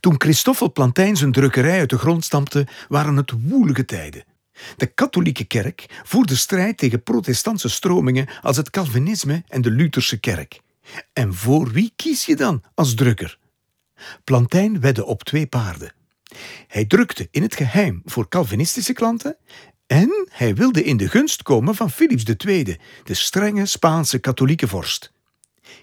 Toen Christoffel Plantijn zijn drukkerij uit de grond stampte, waren het woelige tijden. De katholieke kerk voerde strijd tegen protestantse stromingen als het Calvinisme en de Lutherse kerk. En voor wie kies je dan als drukker? Plantijn wedde op twee paarden. Hij drukte in het geheim voor Calvinistische klanten en hij wilde in de gunst komen van Philips II, de strenge Spaanse katholieke vorst.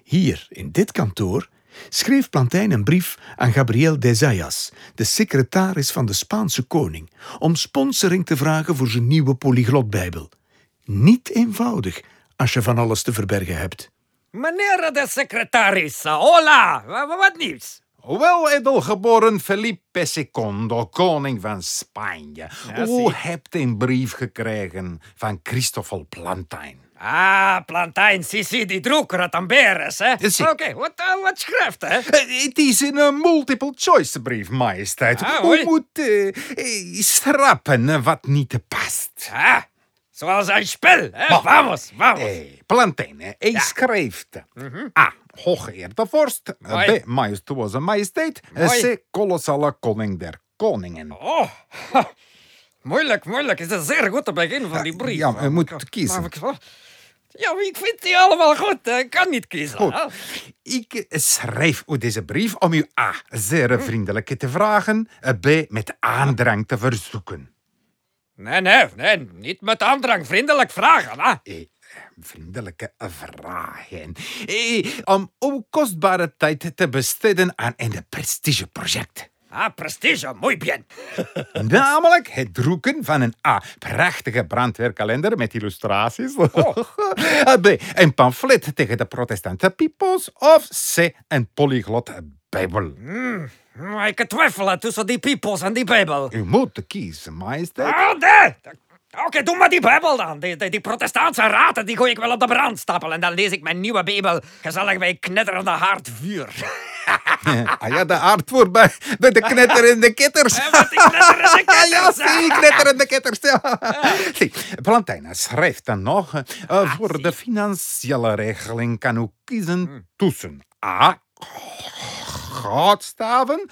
Hier, in dit kantoor, schreef Plantijn een brief aan Gabriel de Zayas, de secretaris van de Spaanse koning, om sponsoring te vragen voor zijn nieuwe polyglotbijbel. Niet eenvoudig als je van alles te verbergen hebt. Meneer de secretaris, hola, wa- wa- wat nieuws? Wel edelgeboren Felipe II, koning van Spanje. U hebt een brief gekregen van Christoffel Plantijn. Ah, Plantijn, Sissi, die het amberes, hè? Ja. Oké, wat, eh, wat schrijft, hè? Eh, Het is een eh, multiple choice brief, majesteit. Ah, U moet eh, schrappen wat niet past. Ah, zoals een spel, hè? Ma- Vamos, vamos. Plantijn, eh, hij schrijft... A. Hooggeëerde vorst. eh, Mooi. B. Majestuoze majesteit. C. Kolossale koning der koningen. Oh, moeilijk, moeilijk. Het is een zeer goed begin van die brief. ja, u moet kiezen. Ja, ik vind die allemaal goed. Ik kan niet kiezen. Goed. Ik schrijf u deze brief om u A. zeer vriendelijk te vragen, eh, B. met aandrang te verzoeken. Nee, nee, nee, niet met aandrang. Vriendelijk vragen, hè? Eh, vriendelijke vragen. Eh, om uw kostbare tijd te besteden aan een prestigeproject. Ah, prestige, muy bien. Namelijk het drukken van een A. Prachtige brandweerkalender met illustraties. B. Een pamflet tegen de protestante peoples. Of C. Een polyglot bijbel. Maar Ik twijfel tussen die peoples en die Bijbel. U moet kiezen, majesteit. Oh, nee. Oké, doe maar die Bijbel dan. Die, die, die protestantse raten die gooi ik wel op de brandstapel. En dan lees ik mijn nieuwe Bijbel gezellig bij knetterende haardvuur. Ah ja, de aard voorbij. Bij de knetterende ketters. En met die knetterende Ah ja, ketters, zie, knetterende ketters. Ja. Zie, schrijft dan nog... Ah, voor de financiële regeling kan u kiezen Hmm. tussen A... Goudstaven.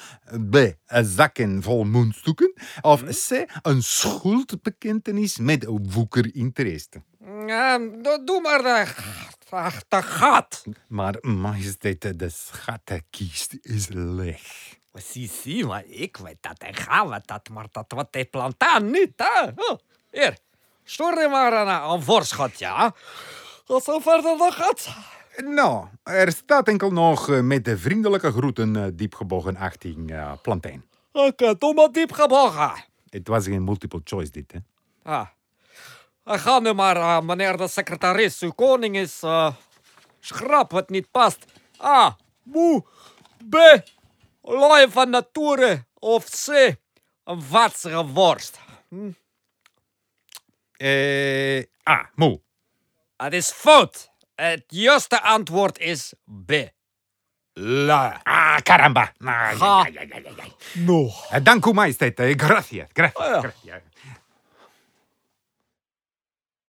B. Zakken vol muntstukken. Of Hmm. C. Een schuldbekentenis met woekerinteresse. Ja, do- doe maar de, ach, de gat. Maar majesteit, de schattenkiest is leeg. Zie, zie, maar ik weet dat en gaan we dat, maar dat wat die plantaan niet, hè? Oh, hier, stuur je maar een, een voorschot, ja? Tot zover de nog gaat. Nou, er staat enkel nog eh, met de vriendelijke groeten eh, diepgebogen 18 eh, Plantijn. Oké, doe maar diep gebogen. Het was geen multiple choice dit, hè? Ah. Uh, ga nu maar, eh, meneer de secretaris. Uw koning is eh, schrap wat niet past. A. Moe. B. Looi van nature. Of C. Een vatsige worst. Eh, A, moe. Het is fout. Het juiste antwoord is B. La. Ah, caramba. Ah, ja, ja, ja, ja, ja. Nog. Eh, dank u, majesteit. Eh, gracias, gracias, Oh gracias.